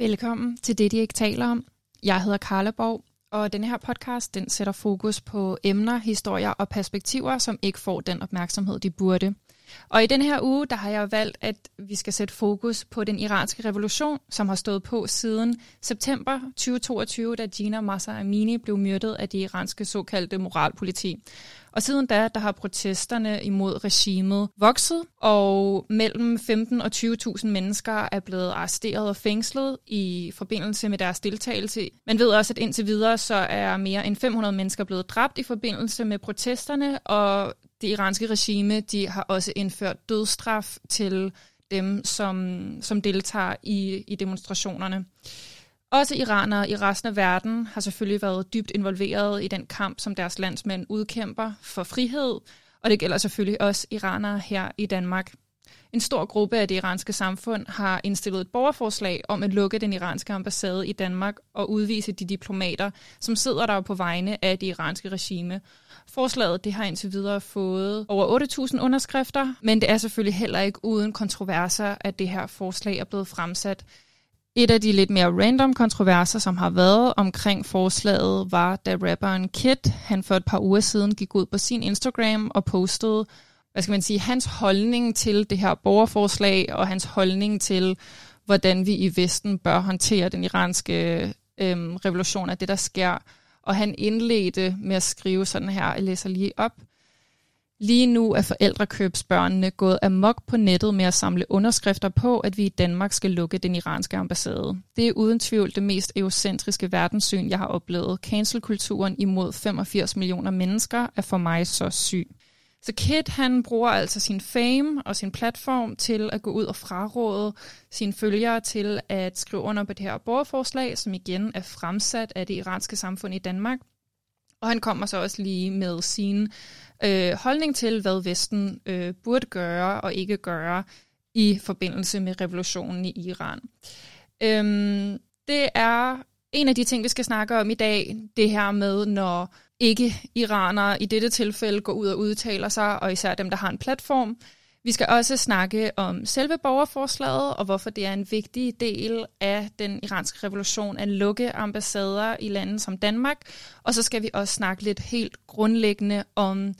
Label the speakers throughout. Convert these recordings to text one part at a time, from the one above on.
Speaker 1: Velkommen til det, de ikke taler om. Jeg hedder Karla Borg, og denne her podcast den sætter fokus på emner, historier og perspektiver, som ikke får den opmærksomhed, de burde. Og i den her uge, der har jeg valgt, at vi skal sætte fokus på den iranske revolution, som har stået på siden september 2022, da Gina Massa Amini blev myrdet af det iranske såkaldte moralpoliti. Og siden da, der har protesterne imod regimet vokset, og mellem 15 og 20.000 mennesker er blevet arresteret og fængslet i forbindelse med deres deltagelse. Man ved også, at indtil videre så er mere end 500 mennesker blevet dræbt i forbindelse med protesterne, og det iranske regime de har også indført dødsstraf til dem, som, som deltager i, i demonstrationerne. Også iranere i resten af verden har selvfølgelig været dybt involveret i den kamp, som deres landsmænd udkæmper for frihed, og det gælder selvfølgelig også iranere her i Danmark. En stor gruppe af det iranske samfund har indstillet et borgerforslag om at lukke den iranske ambassade i Danmark og udvise de diplomater, som sidder der på vegne af det iranske regime. Forslaget det har indtil videre fået over 8.000 underskrifter, men det er selvfølgelig heller ikke uden kontroverser, at det her forslag er blevet fremsat. Et af de lidt mere random kontroverser, som har været omkring forslaget, var da rapperen Kid, han for et par uger siden gik ud på sin Instagram og postede, hvad skal man sige, hans holdning til det her borgerforslag, og hans holdning til, hvordan vi i Vesten bør håndtere den iranske øhm, revolution af det, der sker. Og han indledte med at skrive sådan her, jeg læser lige op. Lige nu er forældrekøbsbørnene gået amok på nettet med at samle underskrifter på, at vi i Danmark skal lukke den iranske ambassade. Det er uden tvivl det mest eocentriske verdenssyn, jeg har oplevet. Cancelkulturen imod 85 millioner mennesker er for mig så syg. Så Kit han bruger altså sin fame og sin platform til at gå ud og fraråde sine følgere til at skrive under på det her borgerforslag, som igen er fremsat af det iranske samfund i Danmark. Og han kommer så også lige med sin øh, holdning til, hvad Vesten øh, burde gøre og ikke gøre i forbindelse med revolutionen i Iran. Øhm, det er en af de ting, vi skal snakke om i dag, det her med, når ikke-iranere i dette tilfælde går ud og udtaler sig, og især dem, der har en platform. Vi skal også snakke om selve borgerforslaget, og hvorfor det er en vigtig del af den iranske revolution at lukke ambassader i lande som Danmark. Og så skal vi også snakke lidt helt grundlæggende om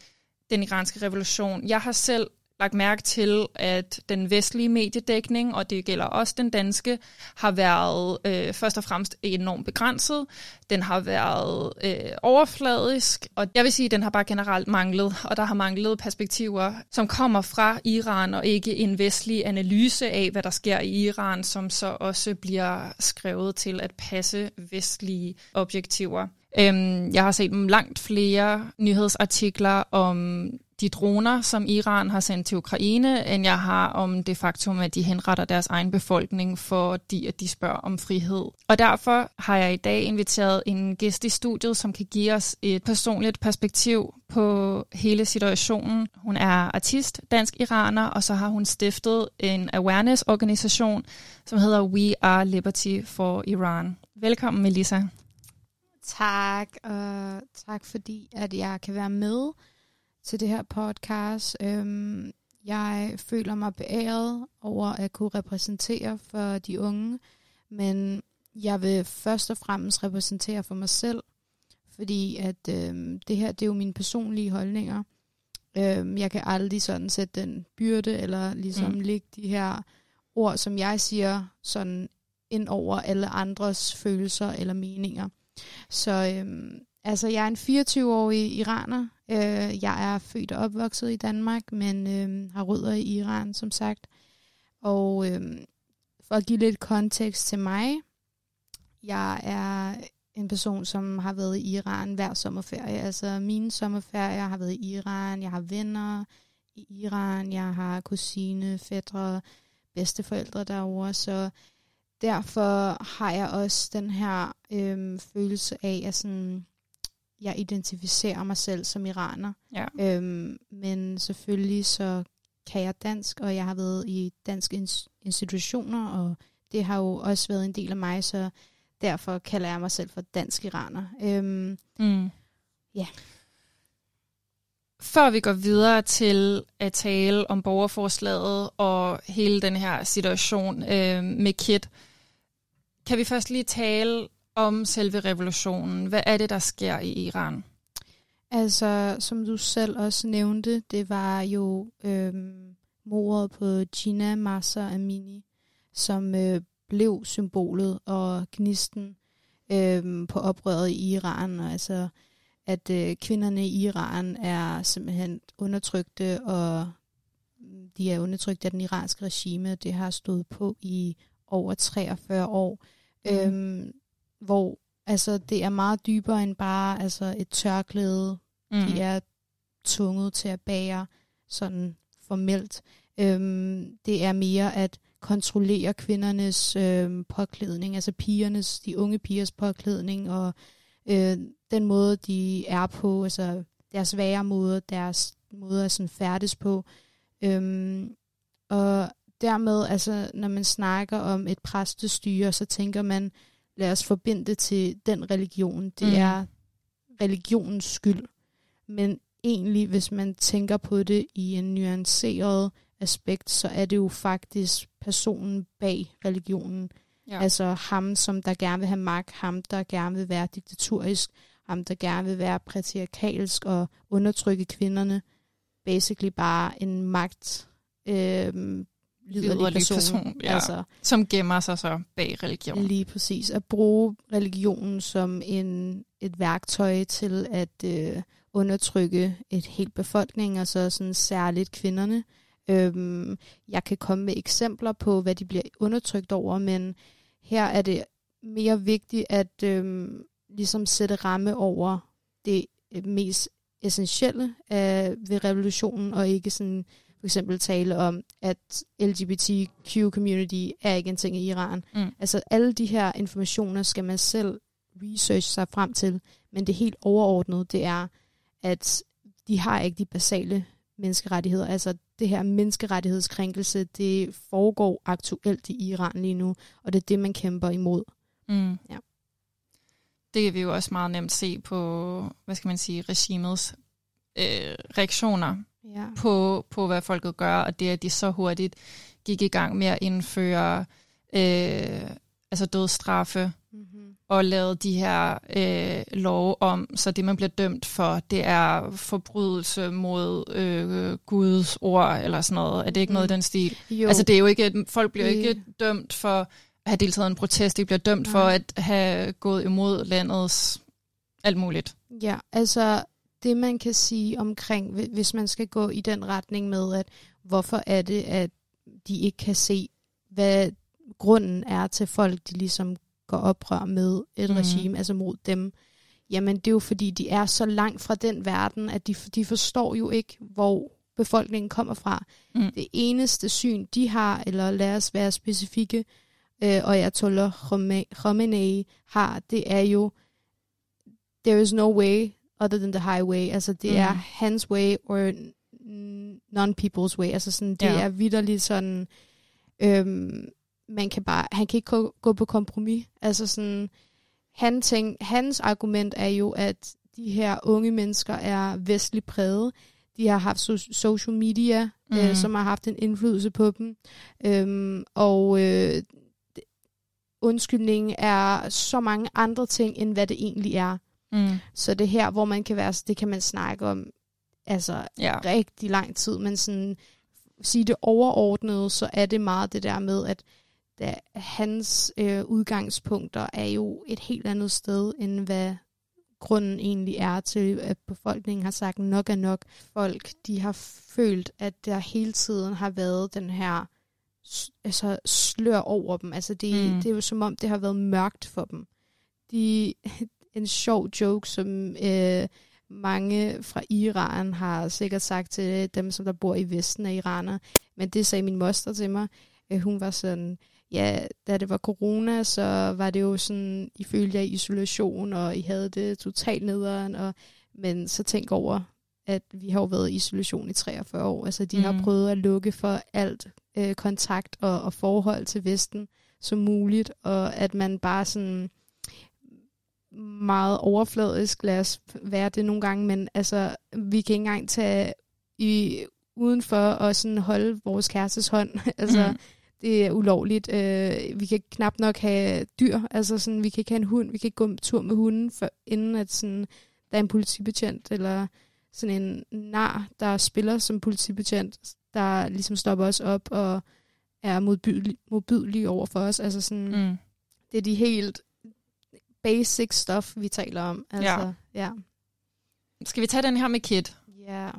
Speaker 1: den iranske revolution. Jeg har selv lagt mærke til, at den vestlige mediedækning, og det gælder også den danske, har været øh, først og fremmest enormt begrænset. Den har været øh, overfladisk, og jeg vil sige, at den har bare generelt manglet, og der har manglet perspektiver, som kommer fra Iran, og ikke en vestlig analyse af, hvad der sker i Iran, som så også bliver skrevet til at passe vestlige objektiver. Øhm, jeg har set langt flere nyhedsartikler om de droner, som Iran har sendt til Ukraine, end jeg har om det faktum, at de henretter deres egen befolkning, fordi at de spørger om frihed. Og derfor har jeg i dag inviteret en gæst i studiet, som kan give os et personligt perspektiv på hele situationen. Hun er artist, dansk iraner, og så har hun stiftet en awareness-organisation, som hedder We Are Liberty for Iran. Velkommen, Melissa.
Speaker 2: Tak, og tak fordi, at jeg kan være med til det her podcast. Øhm, jeg føler mig beæret over at kunne repræsentere for de unge, men jeg vil først og fremmest repræsentere for mig selv, fordi at øhm, det her det er jo mine personlige holdninger. Øhm, jeg kan aldrig sådan sætte den byrde, eller ligesom mm. lægge de her ord, som jeg siger, sådan ind over alle andres følelser eller meninger. Så øhm, altså, jeg er en 24-årig iraner. Øh, jeg er født og opvokset i Danmark, men øh, har rødder i Iran, som sagt. Og øh, for at give lidt kontekst til mig, jeg er en person, som har været i Iran hver sommerferie. Altså mine sommerferier har været i Iran. Jeg har venner i Iran. Jeg har kusine, fædre, bedsteforældre derovre. Så derfor har jeg også den her øhm, følelse af, at sådan, jeg identificerer mig selv som iraner. Ja. Øhm, men selvfølgelig så kan jeg dansk, og jeg har været i danske institutioner, og det har jo også været en del af mig, så derfor kalder jeg mig selv for dansk iraner. Øhm, mm.
Speaker 1: Ja. Før vi går videre til at tale om borgerforslaget og hele den her situation øh, med Kit, kan vi først lige tale om selve revolutionen? Hvad er det, der sker i Iran?
Speaker 2: Altså, som du selv også nævnte, det var jo øhm, mordet på Gina Massa Amini, som øh, blev symbolet og gnisten øhm, på oprøret i Iran. Og altså, at øh, kvinderne i Iran er simpelthen undertrykte, og de er undertrykt af den iranske regime. Det har stået på i over 43 år. Mm. Øhm, hvor altså, det er meget dybere end bare altså, et tørklæde. Mm. De er tvunget til at bære sådan formelt. Øhm, det er mere at kontrollere kvindernes øhm, påklædning, altså pigernes, de unge pigers påklædning, og øh, den måde, de er på, altså deres være måde, deres måde at sådan færdes på. Øhm, og dermed, altså, når man snakker om et præstestyre, så tænker man, lad os forbinde det til den religion. Det mm. er religionens skyld. Men egentlig, hvis man tænker på det i en nuanceret aspekt, så er det jo faktisk personen bag religionen. Ja. Altså ham, som der gerne vil have magt, ham, der gerne vil være diktaturisk, ham, der gerne vil være patriarkalsk og undertrykke kvinderne. Basically bare en magt øh, liderlig person, person
Speaker 1: ja, altså, som gemmer sig så bag religion.
Speaker 2: Lige præcis. At bruge religionen som en, et værktøj til at øh, undertrykke et helt befolkning, og så sådan særligt kvinderne. Øhm, jeg kan komme med eksempler på, hvad de bliver undertrykt over, men her er det mere vigtigt at øhm, ligesom sætte ramme over det øh, mest essentielle af, ved revolutionen, og ikke sådan for eksempel tale om, at LGBTQ-community er ikke en ting i Iran. Mm. Altså alle de her informationer skal man selv research sig frem til, men det helt overordnede, det er, at de har ikke de basale menneskerettigheder. Altså det her menneskerettighedskrænkelse, det foregår aktuelt i Iran lige nu, og det er det, man kæmper imod. Mm. Ja.
Speaker 1: Det kan vi jo også meget nemt se på, hvad skal man sige, regimets øh, reaktioner ja. på, på, hvad folket gør, og det, at de så hurtigt gik i gang med at indføre øh, altså dødsstraffe, mm-hmm. og lavede de her øh, love om, så det, man bliver dømt for, det er forbrydelse mod øh, Guds ord, eller sådan noget. Er det ikke mm. noget i den stil? Jo. Altså, det er jo ikke, folk bliver ikke dømt for at have deltaget i en protest, de bliver dømt Nej. for at have gået imod landets alt muligt.
Speaker 2: Ja, altså det man kan sige omkring, hvis man skal gå i den retning med, at hvorfor er det, at de ikke kan se, hvad grunden er til folk, de ligesom går oprør med et mm. regime, altså mod dem, jamen det er jo fordi, de er så langt fra den verden, at de, de forstår jo ikke, hvor befolkningen kommer fra. Mm. Det eneste syn, de har, eller lad os være specifikke, øh, og jeg tåler Khomeini har, det er jo, there is no way other than the highway. Altså det mm. er hans way, or non-people's way. Altså sådan, det ja. er vidderligt sådan, øhm, man kan bare, han kan ikke gå, gå på kompromis. Altså sådan, han tænk, hans argument er jo, at de her unge mennesker er vestligt præget. De har haft so- social media, øh, mm. øh, som har haft en indflydelse på dem. Øhm, og øh, undskyldningen er så mange andre ting, end hvad det egentlig er. Mm. Så det her, hvor man kan være, det kan man snakke om altså ja. rigtig lang tid, men sådan sige det overordnede, så er det meget det der med, at da hans øh, udgangspunkter er jo et helt andet sted, end hvad grunden egentlig er til, at befolkningen har sagt nok er nok. Folk, de har følt, at der hele tiden har været den her altså, slør over dem. Altså det, mm. det er jo som om, det har været mørkt for dem. De, en sjov joke, som øh, mange fra Iran har sikkert sagt til dem, som der bor i Vesten af iraner. Men det sagde min moster til mig. Øh, hun var sådan, ja, da det var corona, så var det jo sådan, I følte jer i isolation, og I havde det totalt nederen, og, men så tænk over, at vi har jo været i isolation i 43 år. Altså, de mm. har prøvet at lukke for alt øh, kontakt og, og forhold til Vesten som muligt, og at man bare sådan meget overfladisk, lad os være det nogle gange, men altså, vi kan ikke engang tage i, udenfor og sådan holde vores kærestes hånd. altså, mm det er ulovligt. Øh, vi kan knap nok have dyr, altså sådan, vi kan ikke have en hund, vi kan ikke gå en tur med hunden, for, inden at sådan, der er en politibetjent, eller sådan en nar, der spiller som politibetjent, der ligesom stopper os op og er modbydelig, modbydelig over for os. Altså sådan, mm. det er de helt basic stuff, vi taler om. Altså, ja. ja.
Speaker 1: Skal vi tage den her med Kit?
Speaker 2: Ja.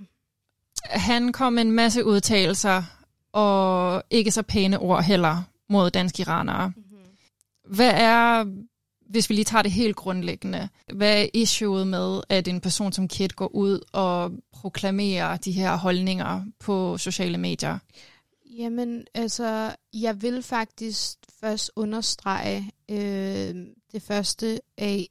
Speaker 1: Han kom med en masse udtalelser, og ikke så pæne ord heller mod danske iranere. Mm-hmm. Hvad er, hvis vi lige tager det helt grundlæggende, hvad er issueet med, at en person som Kit går ud og proklamerer de her holdninger på sociale medier?
Speaker 2: Jamen, altså, jeg vil faktisk først understrege øh, det første af,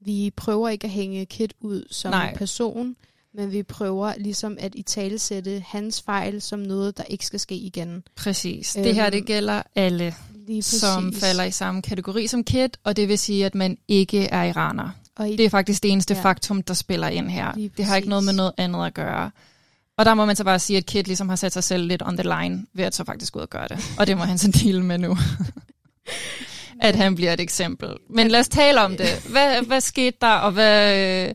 Speaker 2: vi prøver ikke at hænge Kit ud som Nej. person, men vi prøver ligesom at i talesætte hans fejl som noget, der ikke skal ske igen.
Speaker 1: Præcis. Øhm, det her, det gælder alle, som falder i samme kategori som Kit, og det vil sige, at man ikke er iraner. Og i, det er faktisk det eneste ja. faktum, der spiller ind her. Det har ikke noget med noget andet at gøre. Og der må man så bare sige, at Kit ligesom har sat sig selv lidt on the line ved at så faktisk gå ud og gøre det. Og det må han så deal med nu. at han bliver et eksempel. Men lad os tale om det. Hvad, hvad skete der, og hvad...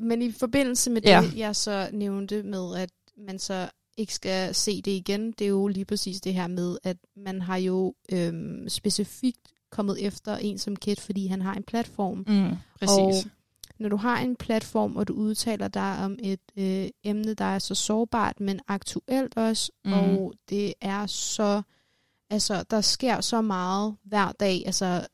Speaker 2: Men i forbindelse med det, ja. jeg så nævnte med, at man så ikke skal se det igen, det er jo lige præcis det her med, at man har jo øhm, specifikt kommet efter en som Kit, fordi han har en platform.
Speaker 1: Mm, præcis.
Speaker 2: Og når du har en platform, og du udtaler dig om et øh, emne, der er så sårbart, men aktuelt også, mm. og det er så, altså der sker så meget hver dag, altså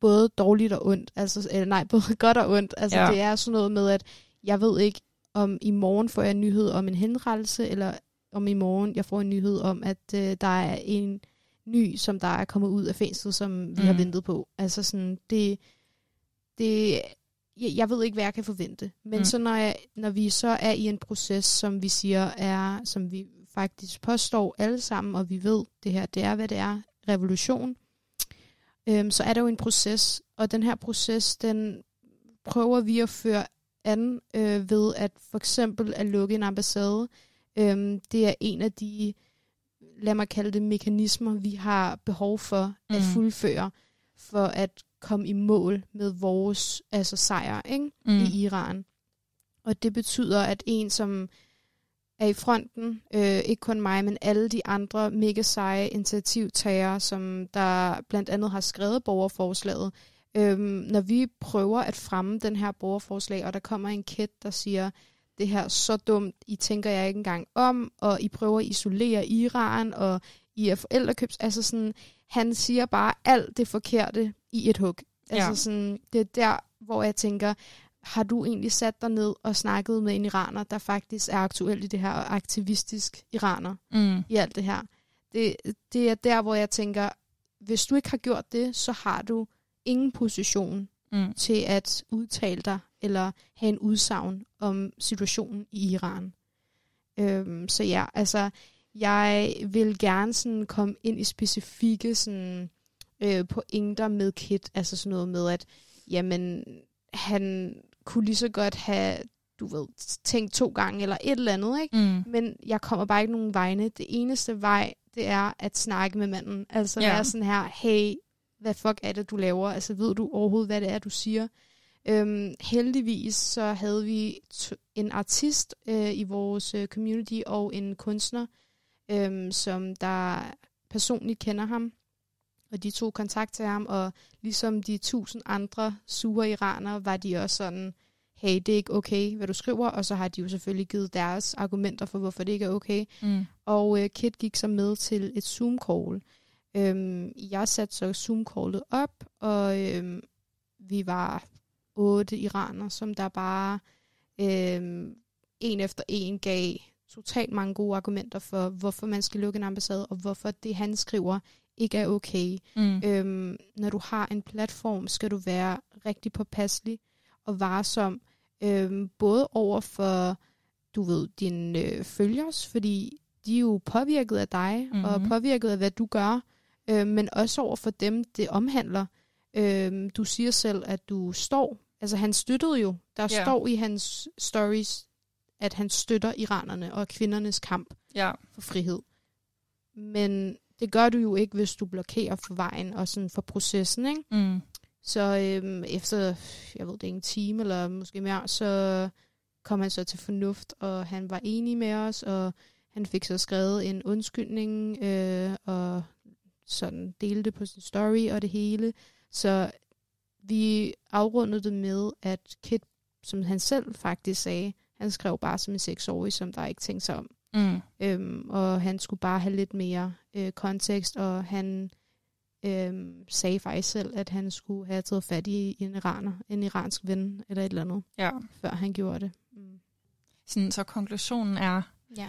Speaker 2: både dårligt og ondt, altså, eller nej, både godt og ondt, altså ja. det er sådan noget med, at jeg ved ikke, om i morgen får jeg en nyhed om en henrettelse, eller om i morgen jeg får en nyhed om, at øh, der er en ny, som der er kommet ud af fængslet, som vi mm. har ventet på. Altså sådan, det, det jeg ved ikke, hvad jeg kan forvente. Men mm. så når, jeg, når vi så er i en proces, som vi siger er, som vi faktisk påstår alle sammen, og vi ved, det her, det er, hvad det er, revolution, øhm, så er der jo en proces, og den her proces, den prøver vi at føre an øh, ved at for eksempel at lukke en ambassade. Øhm, det er en af de, lad mig kalde det, mekanismer, vi har behov for mm. at fuldføre, for at komme i mål med vores altså sejr ikke? Mm. i Iran. Og det betyder, at en, som er i fronten, øh, ikke kun mig, men alle de andre mega seje initiativtagere, som der blandt andet har skrevet borgerforslaget, øh, når vi prøver at fremme den her borgerforslag, og der kommer en kæt, der siger, det her så dumt, I tænker jeg ikke engang om, og I prøver at isolere Iran, og I er forældrekøbs, altså sådan, han siger bare alt det forkerte i et hug. Altså ja. sådan, det er der, hvor jeg tænker, har du egentlig sat dig ned og snakket med en iraner, der faktisk er aktuel i det her, og aktivistisk iraner mm. i alt det her? Det, det er der, hvor jeg tænker, hvis du ikke har gjort det, så har du ingen position mm. til at udtale dig, eller have en udsagn om situationen i Iran. Øhm, så ja, altså, jeg vil gerne sådan komme ind i specifikke sådan, øh, pointer med Kit, altså sådan noget med, at jamen, han kunne lige så godt have, du ved, tænkt to gange eller et eller andet, ikke? Mm. Men jeg kommer bare ikke nogen vegne. Det eneste vej, det er at snakke med manden. Altså yeah. være sådan her, hey, hvad fuck er det, du laver? Altså ved du overhovedet, hvad det er, du siger? Øhm, heldigvis så havde vi en artist øh, i vores øh, community og en kunstner, øhm, som der personligt kender ham. Og de tog kontakt til ham, og ligesom de tusind andre sure iranere, var de også sådan, hey, det er ikke okay, hvad du skriver, og så har de jo selvfølgelig givet deres argumenter for, hvorfor det ikke er okay. Mm. Og øh, Kit gik så med til et Zoom-call. Øhm, jeg satte så Zoom-callet op, og øhm, vi var otte iraner, som der bare øhm, en efter en gav totalt mange gode argumenter for, hvorfor man skal lukke en ambassade, og hvorfor det, han skriver, ikke er okay. Mm. Øhm, når du har en platform, skal du være rigtig påpasselig og varsom, øhm, både over for, du ved, dine øh, følgers, fordi de er jo påvirket af dig, mm-hmm. og påvirket af, hvad du gør, øh, men også over for dem, det omhandler. Øh, du siger selv, at du står, altså han støttede jo, der yeah. står i hans stories, at han støtter iranerne og kvindernes kamp yeah. for frihed. men det gør du jo ikke, hvis du blokerer for vejen og sådan for processen, ikke?
Speaker 1: Mm.
Speaker 2: Så øhm, efter, jeg ved det ikke, en time eller måske mere, så kom han så til fornuft, og han var enig med os, og han fik så skrevet en undskyldning, øh, og sådan delte på sin story og det hele. Så vi afrundede det med, at Kit, som han selv faktisk sagde, han skrev bare som en seksårig, som der ikke tænkte sig om.
Speaker 1: Mm.
Speaker 2: Øhm, og han skulle bare have lidt mere øh, kontekst, og han øhm, sagde faktisk selv, at han skulle have taget fat i en iraner, en iransk ven, eller et eller andet,
Speaker 1: Ja.
Speaker 2: før han gjorde det. Mm.
Speaker 1: Sådan, så konklusionen er,
Speaker 2: Ja.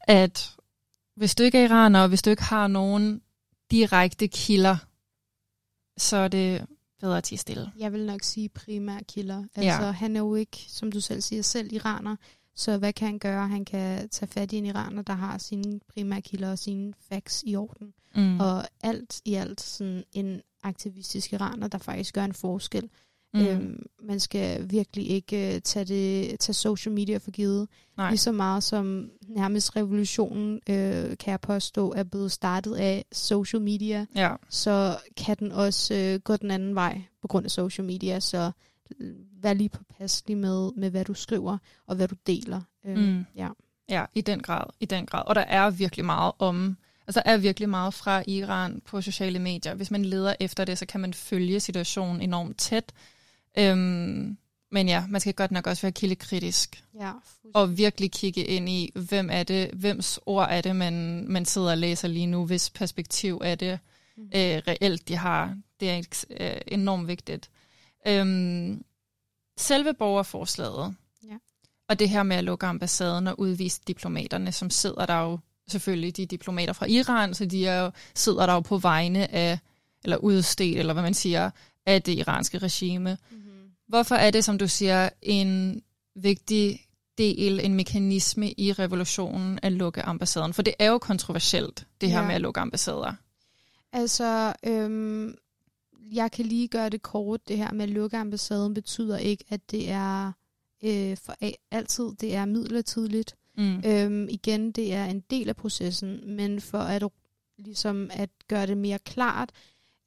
Speaker 1: at hvis du ikke er iraner, og hvis du ikke har nogen direkte kilder, så er det bedre at tie stille.
Speaker 2: Jeg vil nok sige primær kilder. Altså,
Speaker 1: Ja.
Speaker 2: han er jo ikke, som du selv siger, selv iraner. Så hvad kan han gøre? Han kan tage fat i en iraner, der har sine primære kilder og sine facts i orden.
Speaker 1: Mm.
Speaker 2: Og alt i alt sådan en aktivistisk iraner, der faktisk gør en forskel.
Speaker 1: mm.
Speaker 2: Øhm, man skal virkelig ikke uh, tage, det, tage social media for givet.
Speaker 1: Nej.
Speaker 2: Lige så meget som nærmest revolutionen, øh, kan jeg påstå, er blevet startet af social media,
Speaker 1: Ja.
Speaker 2: så kan den også øh, gå den anden vej på grund af social media. Så øh, vær lige påpasselig med, med, hvad du skriver og hvad du deler. Øh,
Speaker 1: Mm.
Speaker 2: Ja.
Speaker 1: Ja, i den grad, i den grad. Og der er virkelig meget om, altså er virkelig meget fra Iran på sociale medier. Hvis man leder efter det, så kan man følge situationen enormt tæt. Øhm, men ja, man skal godt nok også være kildekritisk
Speaker 2: ja
Speaker 1: og virkelig kigge ind i, hvem er det, hvems ord er det, man, man sidder og læser lige nu, hvis perspektiv er det
Speaker 2: Mm.
Speaker 1: øh, reelt, de har. Det er øh, enormt vigtigt. Øhm, selve borgerforslaget,
Speaker 2: Ja.
Speaker 1: og det her med at lukke ambassaden og udvise diplomaterne, som sidder der jo selvfølgelig de diplomater fra Iran, så de er jo, sidder der jo på vegne af, eller udstedt, eller hvad man siger, af det iranske regime.
Speaker 2: Mm-hmm.
Speaker 1: Hvorfor er det, som du siger, en vigtig del, en mekanisme i revolutionen at lukke ambassaden? For det er jo kontroversielt, det her
Speaker 2: Ja.
Speaker 1: med at lukke ambassader.
Speaker 2: Altså, øhm, jeg kan lige gøre det kort. Det her med at lukke ambassaden betyder ikke, at det er øh, for altid. Det er midlertidigt.
Speaker 1: Mm.
Speaker 2: Øhm, igen, det er en del af processen, men for at ligesom at gøre det mere klart,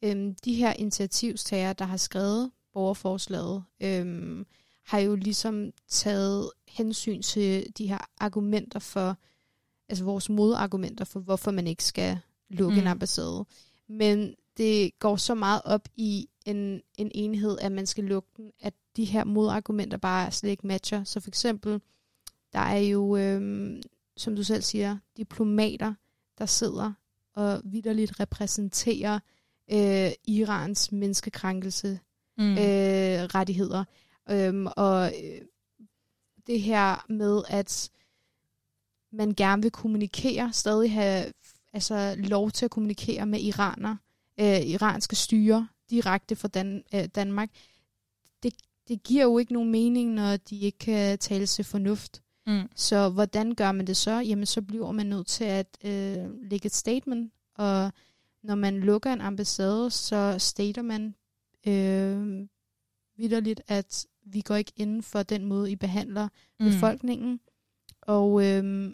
Speaker 2: øhm, de her initiativstager, der har skrevet borgerforslaget, øhm, har jo ligesom taget hensyn til de her argumenter for, altså vores modargumenter for, hvorfor man ikke skal lukke mm. en ambassade. Men det går så meget op i en, en enhed, at man skal lukke den, at de her modargumenter bare slet ikke matcher. Så for eksempel, der er jo, øhm, som du selv siger, diplomater, der sidder og vidderligt repræsenterer øh, Irans menneskekrænkelse
Speaker 1: Mm.
Speaker 2: øh, rettigheder. Øhm, og øh, det her med, at man gerne vil kommunikere, stadig have altså, lov til at kommunikere med iraner, øh, iranske styre direkte fra Dan- øh, Danmark, det, det giver jo ikke nogen mening, når de ikke kan tale til fornuft.
Speaker 1: Mm.
Speaker 2: Så hvordan gør man det så? Jamen, så bliver man nødt til at øh, lægge et statement, og når man lukker en ambassade, så stater man øh, vidderligt, at vi går ikke inden for den måde, I behandler
Speaker 1: mm.
Speaker 2: befolkningen. Og øh,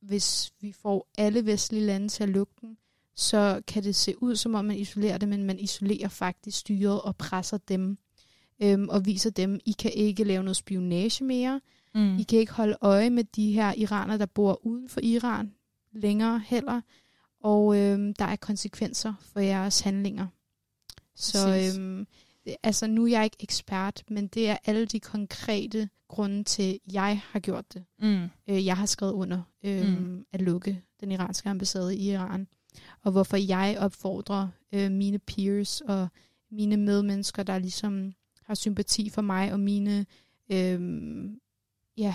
Speaker 2: hvis vi får alle vestlige lande til at lukke den, så kan det se ud, som om man isolerer det, men man isolerer faktisk styret og presser dem. Øhm, og viser dem, I kan ikke lave noget spionage mere.
Speaker 1: Mm.
Speaker 2: I kan ikke holde øje med de her iranere, der bor uden for Iran længere heller. Og øhm, der er konsekvenser for jeres handlinger. Så
Speaker 1: Præcis.
Speaker 2: øhm, altså nu er jeg ikke ekspert, men det er alle de konkrete grunde til, at jeg har gjort det.
Speaker 1: Mm.
Speaker 2: Øh, jeg har skrevet under øhm,
Speaker 1: mm.
Speaker 2: at lukke den iranske ambassade i Iran. Og hvorfor jeg opfordrer øh, mine peers og mine medmennesker, der ligesom har sympati for mig og mine øhm, ja,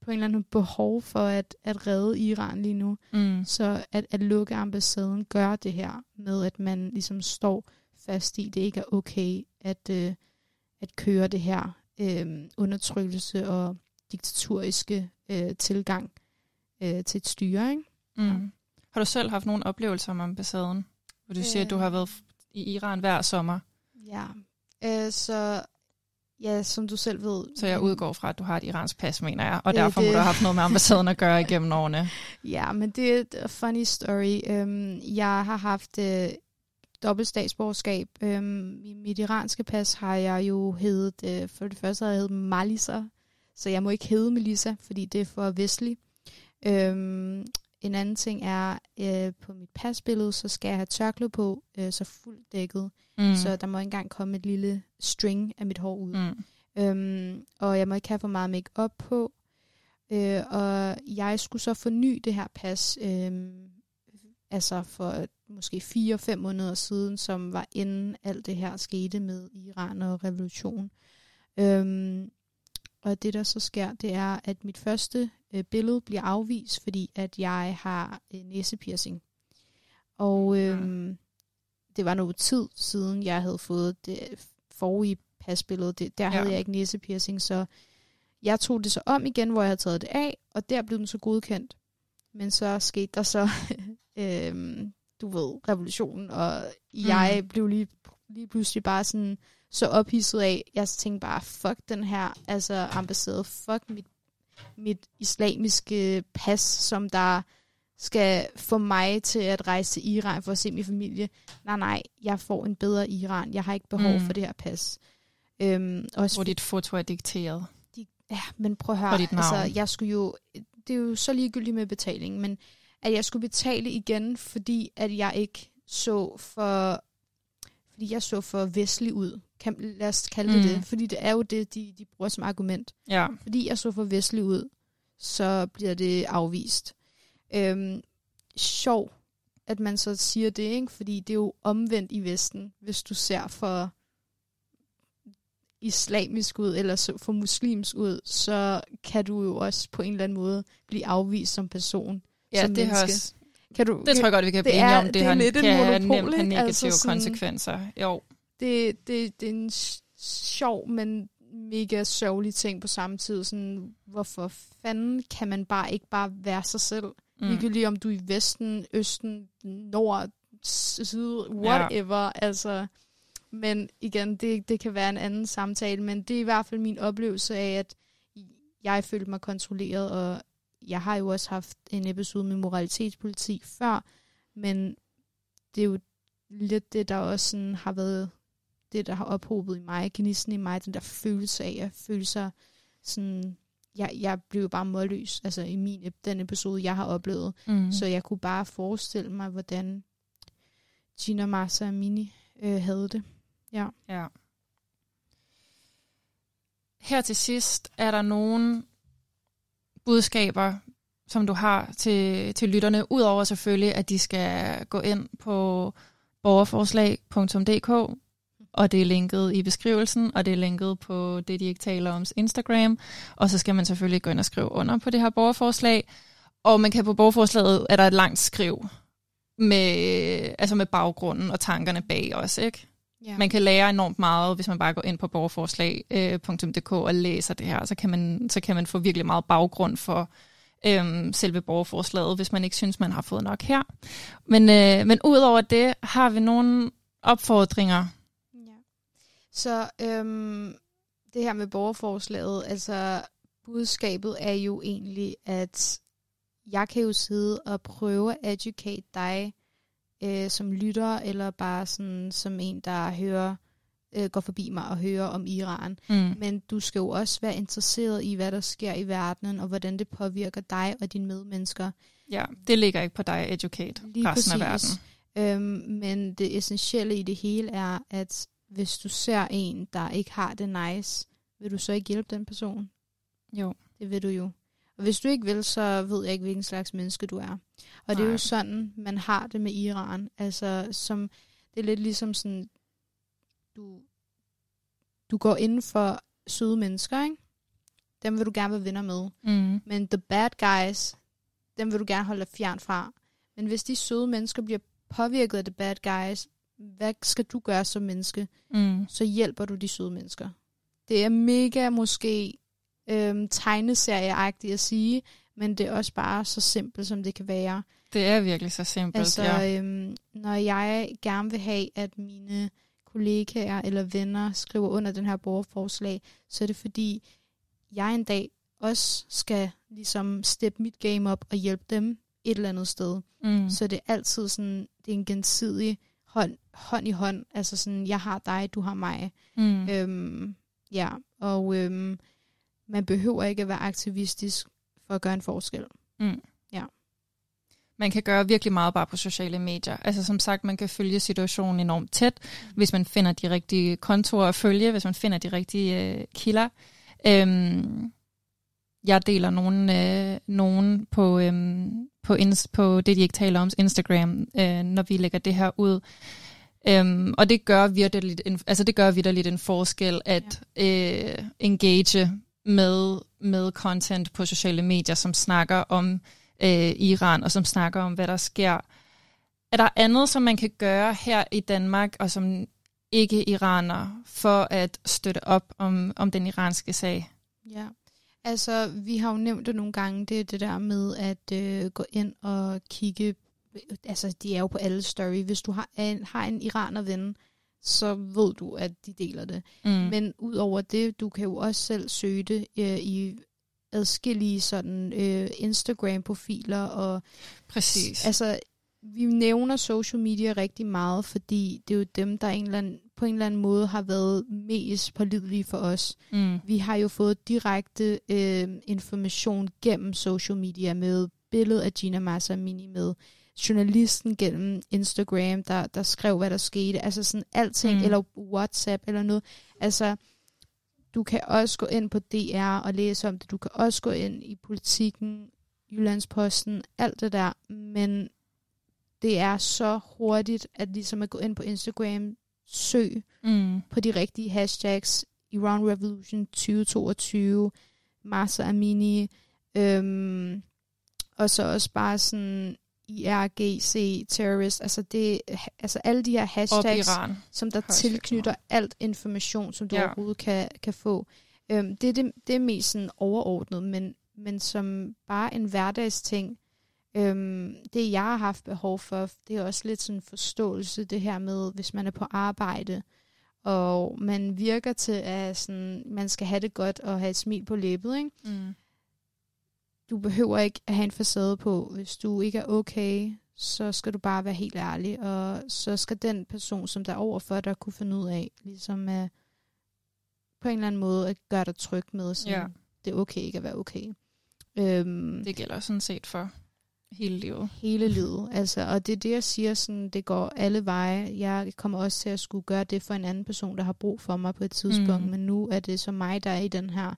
Speaker 2: på en eller anden behov for at, at redde Iran lige nu.
Speaker 1: Mm.
Speaker 2: Så at, at lukke ambassaden gør det her med, at man ligesom står fast i, det ikke er okay at, øh, at køre det her øh, undertrykkelse og diktaturiske øh, tilgang øh, til et styre. Ikke?
Speaker 1: Mm. Har du selv haft nogle oplevelser om ambassaden? Hvor du siger, at du har været i Iran hver sommer.
Speaker 2: Ja. Øh, så Ja, som du selv ved.
Speaker 1: Så jeg udgår fra, at du har et iransk pas, mener jeg, og
Speaker 2: Det er
Speaker 1: derfor må
Speaker 2: det.
Speaker 1: du have haft noget med ambassaden at gøre igennem årene.
Speaker 2: Ja, men det er et funny story. Øhm, jeg har haft øh, dobbelt statsborgerskab. Øhm, I mit iranske pas har jeg jo heddet, øh, for det første har jeg heddet Malisa, så jeg må ikke hedde Melissa, fordi det er for vestlig. Øhm, en anden ting er, øh, på mit pasbillede, så skal jeg have tørklæde på, øh, så fuldt dækket. Mm. Så der må ikke engang komme et lille string af mit hår ud.
Speaker 1: Mm.
Speaker 2: Øhm, og jeg må ikke have for meget make på. Øh, og jeg skulle så forny det her pas, øhm, altså for måske 4-5 måneder siden, som var inden alt det her skete med Iran og revolution. Øhm, og det der så sker, det er, at mit første øh, billede bliver afvist, fordi at jeg har øh, næsepiercing. Og øhm, det var noget tid siden, jeg havde fået det forrige pasbillede. Det, der
Speaker 1: Ja.
Speaker 2: havde jeg ikke næsepiercing, så jeg tog det så om igen, hvor jeg havde taget det af, og der blev den så godkendt. Men så skete der så, øhm, du ved, revolutionen, og jeg
Speaker 1: Mm.
Speaker 2: blev lige, lige pludselig bare sådan så ophidset af, jeg tænkte bare, fuck den her altså ambassade, fuck mit, mit islamiske pas, som der skal få mig til at rejse til Iran for at se min familie. Nej, nej, jeg får en bedre Iran. Jeg har ikke behov
Speaker 1: Mm.
Speaker 2: for det her pas. Øhm, også
Speaker 1: Hvor dit foto er dikteret.
Speaker 2: de, ja, men prøv at høre, altså, jeg skulle jo, det er jo så ligegyldigt med betaling, men at jeg skulle betale igen, fordi at jeg ikke så for, fordi jeg så for vestlig ud, kan, lad os kalde det
Speaker 1: Mm.
Speaker 2: det, fordi det er jo det, de, de bruger som argument.
Speaker 1: Ja.
Speaker 2: Fordi jeg så for vestlig ud, så bliver det afvist. Øhm, sjov, at man så siger det, ikke? fordi det er jo omvendt i Vesten, hvis du ser for islamisk ud, eller så for muslimsk ud, så kan du jo også på en eller anden måde blive afvist som person.
Speaker 1: Ja,
Speaker 2: som
Speaker 1: det, har
Speaker 2: menneske.
Speaker 1: også,
Speaker 2: Kan du,
Speaker 1: det tror jeg godt, vi kan blive enige om. Det,
Speaker 2: det
Speaker 1: har,
Speaker 2: lidt
Speaker 1: kan
Speaker 2: monopol,
Speaker 1: nemt have
Speaker 2: ikke?
Speaker 1: negative
Speaker 2: Altså sådan-
Speaker 1: konsekvenser. Jo.
Speaker 2: det, det, det er en sjov, men mega sørgelig ting på samme tid. Sådan, hvorfor fanden kan man bare ikke bare være sig selv? Mm. Ligegyldigt om du er i Vesten, Østen, Nord, Syd, whatever. Ja. Altså, men igen, det, det kan være en anden samtale, men det er i hvert fald min oplevelse af, at jeg følte mig kontrolleret, og jeg har jo også haft en episode med moralitetspoliti før, men det er jo lidt det, der også sådan har været det, der har ophobet i mig, gnisten i mig, den der følelse af at føle sig sådan, jeg, jeg blev bare målløs, altså i min, den episode, jeg har oplevet.
Speaker 1: Mm.
Speaker 2: Så jeg kunne bare forestille mig, hvordan Gina Massa og Mini øh, havde det. Ja.
Speaker 1: Ja. Her til sidst er der nogle budskaber, som du har til, til lytterne, udover selvfølgelig, at de skal gå ind på borgerforslag.dk, og det er linket i beskrivelsen, og det er linket på det, de ikke taler om Instagram, og så skal man selvfølgelig gå ind og skrive under på det her borgerforslag, og man kan på borgerforslaget, er der et langt skriv med, altså med baggrunden og tankerne bag os, ikke?
Speaker 2: Ja.
Speaker 1: Man kan lære enormt meget, hvis man bare går ind på borgerforslag.dk og læser det her. Så kan, man, så kan man få virkelig meget baggrund for øhm, selve borgerforslaget, hvis man ikke synes, man har fået nok her. Men, øh, men udover det, har vi nogle opfordringer.
Speaker 2: Ja. Så øhm, det her med borgerforslaget, altså budskabet er jo egentlig, at jeg kan jo sidde og prøve at educate dig øh, som lytter, eller bare sådan som en, der hører, øh, går forbi mig og hører om Iran.
Speaker 1: Mm.
Speaker 2: Men du skal jo også være interesseret i, hvad der sker i verdenen, og hvordan det påvirker dig og dine medmennesker.
Speaker 1: Ja, det ligger ikke på dig at educate
Speaker 2: Lige
Speaker 1: resten af
Speaker 2: præcis.
Speaker 1: verden.
Speaker 2: Øhm, men det essentielle i det hele er, at hvis du ser en, der ikke har det nice, vil du så ikke hjælpe den person?
Speaker 1: Jo.
Speaker 2: Det vil du jo. Og hvis du ikke vil, så ved jeg ikke, hvilken slags menneske du er. Og Nej. det er jo sådan, man har det med Iran. Altså, som, det er lidt ligesom sådan, du, du går ind for søde mennesker, ikke? Dem vil du gerne være venner med.
Speaker 1: Mm.
Speaker 2: Men the bad guys, dem vil du gerne holde dig fjern fra. Men hvis de søde mennesker bliver påvirket af the bad guys, hvad skal du gøre som menneske?
Speaker 1: Mm.
Speaker 2: Så hjælper du de søde mennesker. Det er mega måske øhm, tegneserieagtigt at sige, men det er også bare så simpelt, som det kan være.
Speaker 1: Det er virkelig så simpelt.
Speaker 2: Altså,
Speaker 1: ja.
Speaker 2: øhm, når jeg gerne vil have, at mine kollegaer eller venner skriver under den her borgerforslag, så er det fordi, jeg en dag også skal ligesom steppe mit game op og hjælpe dem et eller andet sted.
Speaker 1: Mm.
Speaker 2: Så det er altid sådan, det er en gensidig hånd, hånd i hånd. Altså sådan, jeg har dig, du har mig.
Speaker 1: Mm.
Speaker 2: Øhm, ja, og øhm, man behøver ikke at være aktivistisk for at gøre en forskel.
Speaker 1: Mm.
Speaker 2: Ja.
Speaker 1: Man kan gøre virkelig meget bare på sociale medier. Altså som sagt, man kan følge situationen enormt tæt, hvis man finder de rigtige kontorer at følge, hvis man finder de rigtige øh, kilder. Øhm, jeg deler nogen, øh, nogen på, øhm, på, ins- på det, de ikke taler om, Instagram, øh, når vi lægger det her ud. Øhm, og det gør virkelig en, altså det gør virkelig en forskel at ja. øh, engage med, med content på sociale medier, som snakker om øh, Iran, og som snakker om, hvad der sker. Er der andet, som man kan gøre her i Danmark, og som ikke iraner, for at støtte op om, om den iranske sag?
Speaker 2: Ja, altså vi har jo nævnt det nogle gange, det er det der med at øh, gå ind og kigge, altså de er jo på alle story, hvis du har en, har en iraner-ven, så ved du, at de deler det.
Speaker 1: Mm.
Speaker 2: Men ud over det, du kan jo også selv søge det øh, i adskillige sådan øh, Instagram-profiler og
Speaker 1: Præcis.
Speaker 2: altså vi nævner social media rigtig meget, fordi det er jo dem, der en eller anden, på en eller anden måde har været mest pålidelige for os.
Speaker 1: Mm.
Speaker 2: Vi har jo fået direkte øh, information gennem social media med billedet af Gina Massa Mini med journalisten gennem Instagram, der, der skrev, hvad der skete. Altså sådan alting,
Speaker 1: Mm.
Speaker 2: eller WhatsApp eller noget. Altså, du kan også gå ind på DR og læse om det. Du kan også gå ind i politikken, Jyllandsposten, alt det der. Men det er så hurtigt, at ligesom at gå ind på Instagram, søg
Speaker 1: Mm.
Speaker 2: på de rigtige hashtags. Iran Revolution 2022, Masa Amini, øhm, og så også bare sådan IRGC, terrorist, altså, det, altså alle de her hashtags,
Speaker 1: Iran.
Speaker 2: som der
Speaker 1: Hashtags,
Speaker 2: tilknytter alt information, som du
Speaker 1: ja.
Speaker 2: overhovedet kan, kan få. Øhm, det, er det, det er mest sådan overordnet, men, men som bare en hverdagsting, øhm, det jeg har haft behov for, det er også lidt sådan forståelse, det her med, hvis man er på arbejde, og man virker til, at sådan, man skal have det godt og have et smil på læbet, ikke?
Speaker 1: Mm.
Speaker 2: Du behøver ikke at have en facade på. Hvis du ikke er okay, så skal du bare være helt ærlig, og så skal den person, som der er overfor dig, kunne finde ud af, ligesom at på en eller anden måde at gøre dig tryg med, sådan,
Speaker 1: Ja.
Speaker 2: det er okay ikke at være okay. Øhm,
Speaker 1: Det gælder sådan set for hele livet.
Speaker 2: hele livet. Altså, og det er det, jeg siger, sådan, det går alle veje. Jeg kommer også til at skulle gøre det for en anden person, der har brug for mig på et tidspunkt,
Speaker 1: Mm.
Speaker 2: mm. men nu er det så mig, der er i den her,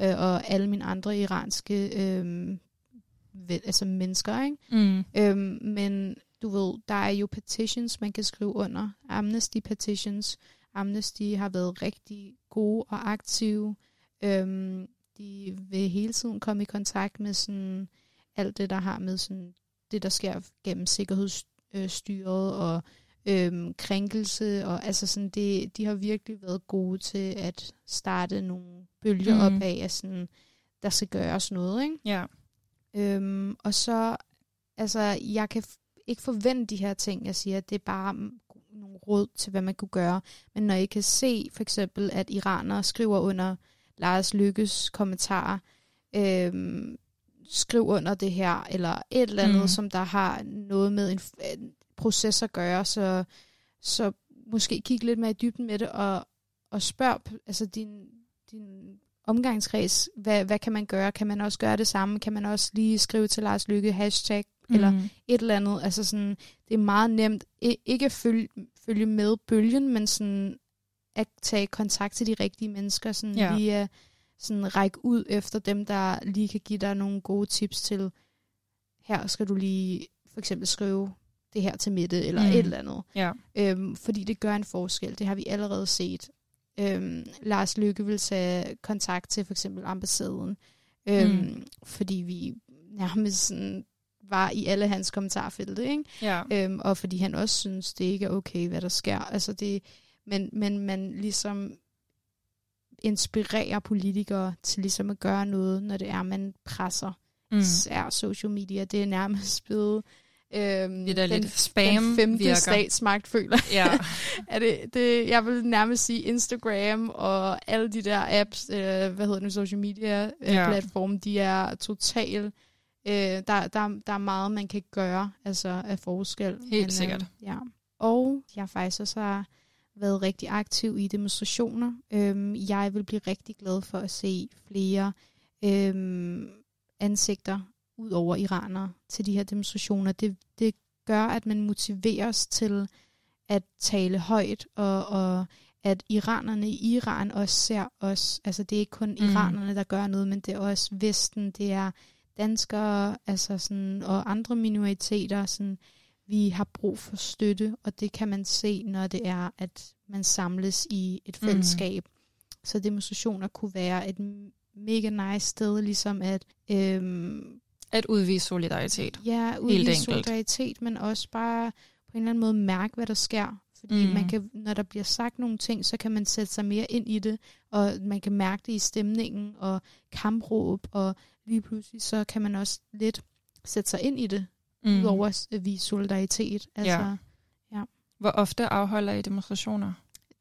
Speaker 2: øh, og alle mine andre iranske øh, vel, altså mennesker, ikke?
Speaker 1: Mm.
Speaker 2: Øhm, men du ved, der er jo petitions, man kan skrive under. Amnesty petitions. Amnesty har været rigtig gode og aktive. Øhm, de vil hele tiden komme i kontakt med sådan alt det, der har med sådan det, der sker gennem sikkerhedsstyret og øhm, krænkelse. Og altså sådan det, de har virkelig været gode til at starte nogle bølger
Speaker 1: Mm.
Speaker 2: op af, at sådan, der skal gøres noget, ikke?
Speaker 1: Ja.
Speaker 2: Øhm, og så, altså, jeg kan ikke forvente de her ting, jeg siger, det er bare nogle råd til, hvad man kunne gøre. Men når I kan se, for eksempel, at iranere skriver under Lars Lykkes kommentarer, øhm, skriv under det her, eller et eller andet,
Speaker 1: Mm.
Speaker 2: som der har noget med en proces at gøre, så, så måske kig lidt mere i dybden med det, og, og spørg altså din, din omgangskreds, hvad, hvad kan man gøre? Kan man også gøre det samme? Kan man også lige skrive til Lars Lykke, hashtag, mm. eller
Speaker 1: Mm.
Speaker 2: et eller andet? Altså sådan, det er meget nemt, I, ikke at følge, følge med bølgen, men sådan at tage kontakt til de rigtige mennesker, sådan
Speaker 1: Ja.
Speaker 2: lige at sådan række ud efter dem, der lige kan give dig nogle gode tips til, her skal du lige for eksempel skrive det her til Mette, eller
Speaker 1: Mm.
Speaker 2: et eller andet.
Speaker 1: Ja.
Speaker 2: Øhm, fordi det gør en forskel. Det har vi allerede set. Øhm, Lars Lykke vil tage kontakt til for eksempel ambassaden, øhm,
Speaker 1: Mm.
Speaker 2: mm. fordi vi nærmest sådan var i alle hans kommentarfelte, ikke?
Speaker 1: Ja.
Speaker 2: Øhm, og fordi han også synes, det ikke er okay, hvad der sker. Altså det, men, men man ligesom inspirerer politikere til ligesom at gøre noget, når det er, man presser
Speaker 1: Mm.
Speaker 2: især social media. Det er nærmest blevet Øhm,
Speaker 1: Det er
Speaker 2: den,
Speaker 1: lidt spam
Speaker 2: den femte
Speaker 1: virker.
Speaker 2: statsmagt, føler
Speaker 1: Ja.
Speaker 2: er det, det, jeg vil nærmest sige Instagram og alle de der apps, øh, hvad hedder det, social media øh,
Speaker 1: Ja.
Speaker 2: platforme, de er total, øh, der, der, der er meget, man kan gøre altså af forskel.
Speaker 1: Helt sikkert.
Speaker 2: Øh, ja. Og jeg har faktisk også har været rigtig aktiv i demonstrationer. Øhm, jeg vil blive rigtig glad for at se flere øhm, ansigter ud over iranere til de her demonstrationer. Det, det gør, at man motiveres til at tale højt, og, og at iranerne i Iran også ser os. Altså det er ikke kun
Speaker 1: Mm.
Speaker 2: mm. iranerne, der gør noget, men det er også Vesten, det er danskere altså sådan, og andre minoriteter. Sådan, vi har brug for støtte, og det kan man se, når det er, at man samles i et
Speaker 1: Mm.
Speaker 2: fællesskab. Så demonstrationer kunne være et mega nice sted, ligesom at øhm,
Speaker 1: At udvise solidaritet.
Speaker 2: Ja, udvise solidaritet, men også bare på en eller anden måde mærke, hvad der sker. Fordi
Speaker 1: Mm.
Speaker 2: man kan, når der bliver sagt nogle ting, så kan man sætte sig mere ind i det, og man kan mærke det i stemningen og kampråb, og lige pludselig så kan man også lidt sætte sig ind i det, mm. udover at vise solidaritet. Altså,
Speaker 1: Ja. Hvor ofte afholder I demonstrationer?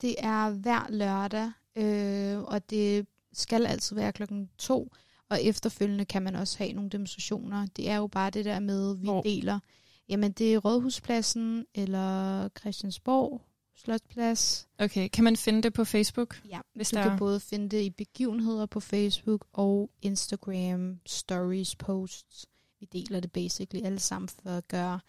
Speaker 2: Det er hver lørdag, øh, og det skal altid være klokken to, og efterfølgende kan man også have nogle demonstrationer. Det er jo bare det der med, vi
Speaker 1: Hvor?
Speaker 2: deler. Jamen, det er Rådhuspladsen eller Christiansborg Slotsplads.
Speaker 1: Okay, kan man finde det på Facebook?
Speaker 2: Ja,
Speaker 1: Hvis
Speaker 2: du
Speaker 1: der
Speaker 2: kan både finde det i begivenheder på Facebook og Instagram stories, posts. Vi deler det basically alle sammen for at gøre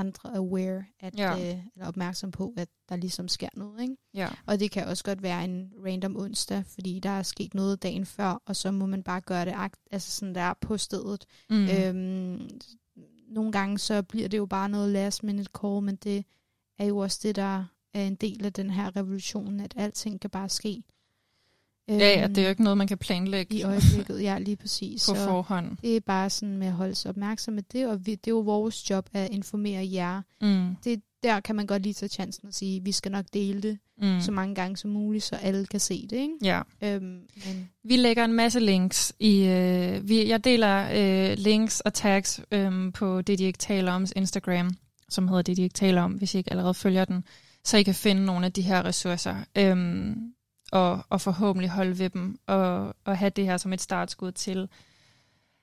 Speaker 2: andre aware, at,
Speaker 1: Ja.
Speaker 2: øh, eller opmærksom på, at der ligesom sker noget, ikke?
Speaker 1: Ja.
Speaker 2: Og det kan også godt være en random onsdag, fordi der er sket noget dagen før, og så må man bare gøre det akt, altså sådan der på stedet.
Speaker 1: Mm.
Speaker 2: Øhm, nogle gange så bliver det jo bare noget last minute call, men det er jo også det, der er en del af den her revolution, at alting kan bare ske.
Speaker 1: Ja, ja, det er jo ikke noget, man kan planlægge
Speaker 2: I øjeblikket, ja, lige præcis.
Speaker 1: på forhånd.
Speaker 2: det er bare sådan med at holde sig opmærksom med det, og vi, det er jo vores job at informere jer.
Speaker 1: Mm.
Speaker 2: Det, der kan man godt lige tage chancen og sige, vi skal nok dele det
Speaker 1: Mm.
Speaker 2: så mange gange som muligt, så alle kan se det. Ikke?
Speaker 1: Ja.
Speaker 2: Øhm, men
Speaker 1: Vi lægger en masse links i. Øh, vi, jeg deler øh, links og tags øh, på det, de ikke taler om Instagram, som hedder det, de ikke taler om, hvis I ikke allerede følger den, så I kan finde nogle af de her ressourcer. Øh, og, og forhåbentlig holde ved dem, og, og have det her som et startskud til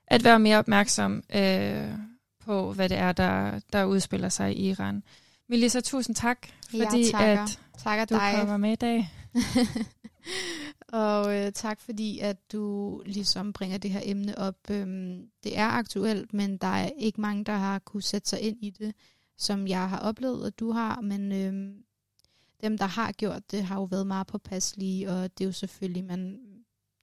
Speaker 1: at være mere opmærksom øh, på, hvad det er, der, der udspiller sig i Iran. Melissa, tusind tak, fordi
Speaker 2: jeg takker,
Speaker 1: at
Speaker 2: takker
Speaker 1: du
Speaker 2: dig.
Speaker 1: kommer med i dag.
Speaker 2: og øh, tak fordi, at du ligesom bringer det her emne op. Øhm, det er aktuelt, men der er ikke mange, der har kunne sætte sig ind i det, som jeg har oplevet, og du har. Men øhm, dem, der har gjort det, har jo været meget påpasselige, og det er jo selvfølgelig, man,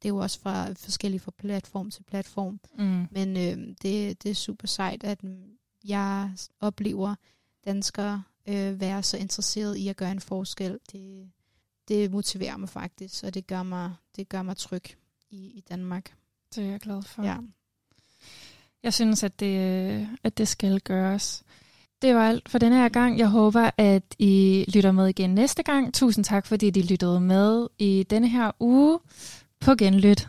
Speaker 2: det er jo også fra forskellige fra platform til platform.
Speaker 1: Mm.
Speaker 2: Men øhm, det, det er super sejt, at jeg oplever danskere øh, være så interesseret i at gøre en forskel. Det, det motiverer mig faktisk, og det gør mig, det gør mig tryg i, i Danmark.
Speaker 1: Det er jeg glad for.
Speaker 2: Ja.
Speaker 1: Jeg synes, at det, at det skal gøres. Det var alt for denne her gang. Jeg håber, at I lytter med igen næste gang. Tusind tak, fordi I lyttede med i denne her uge. På genlyt.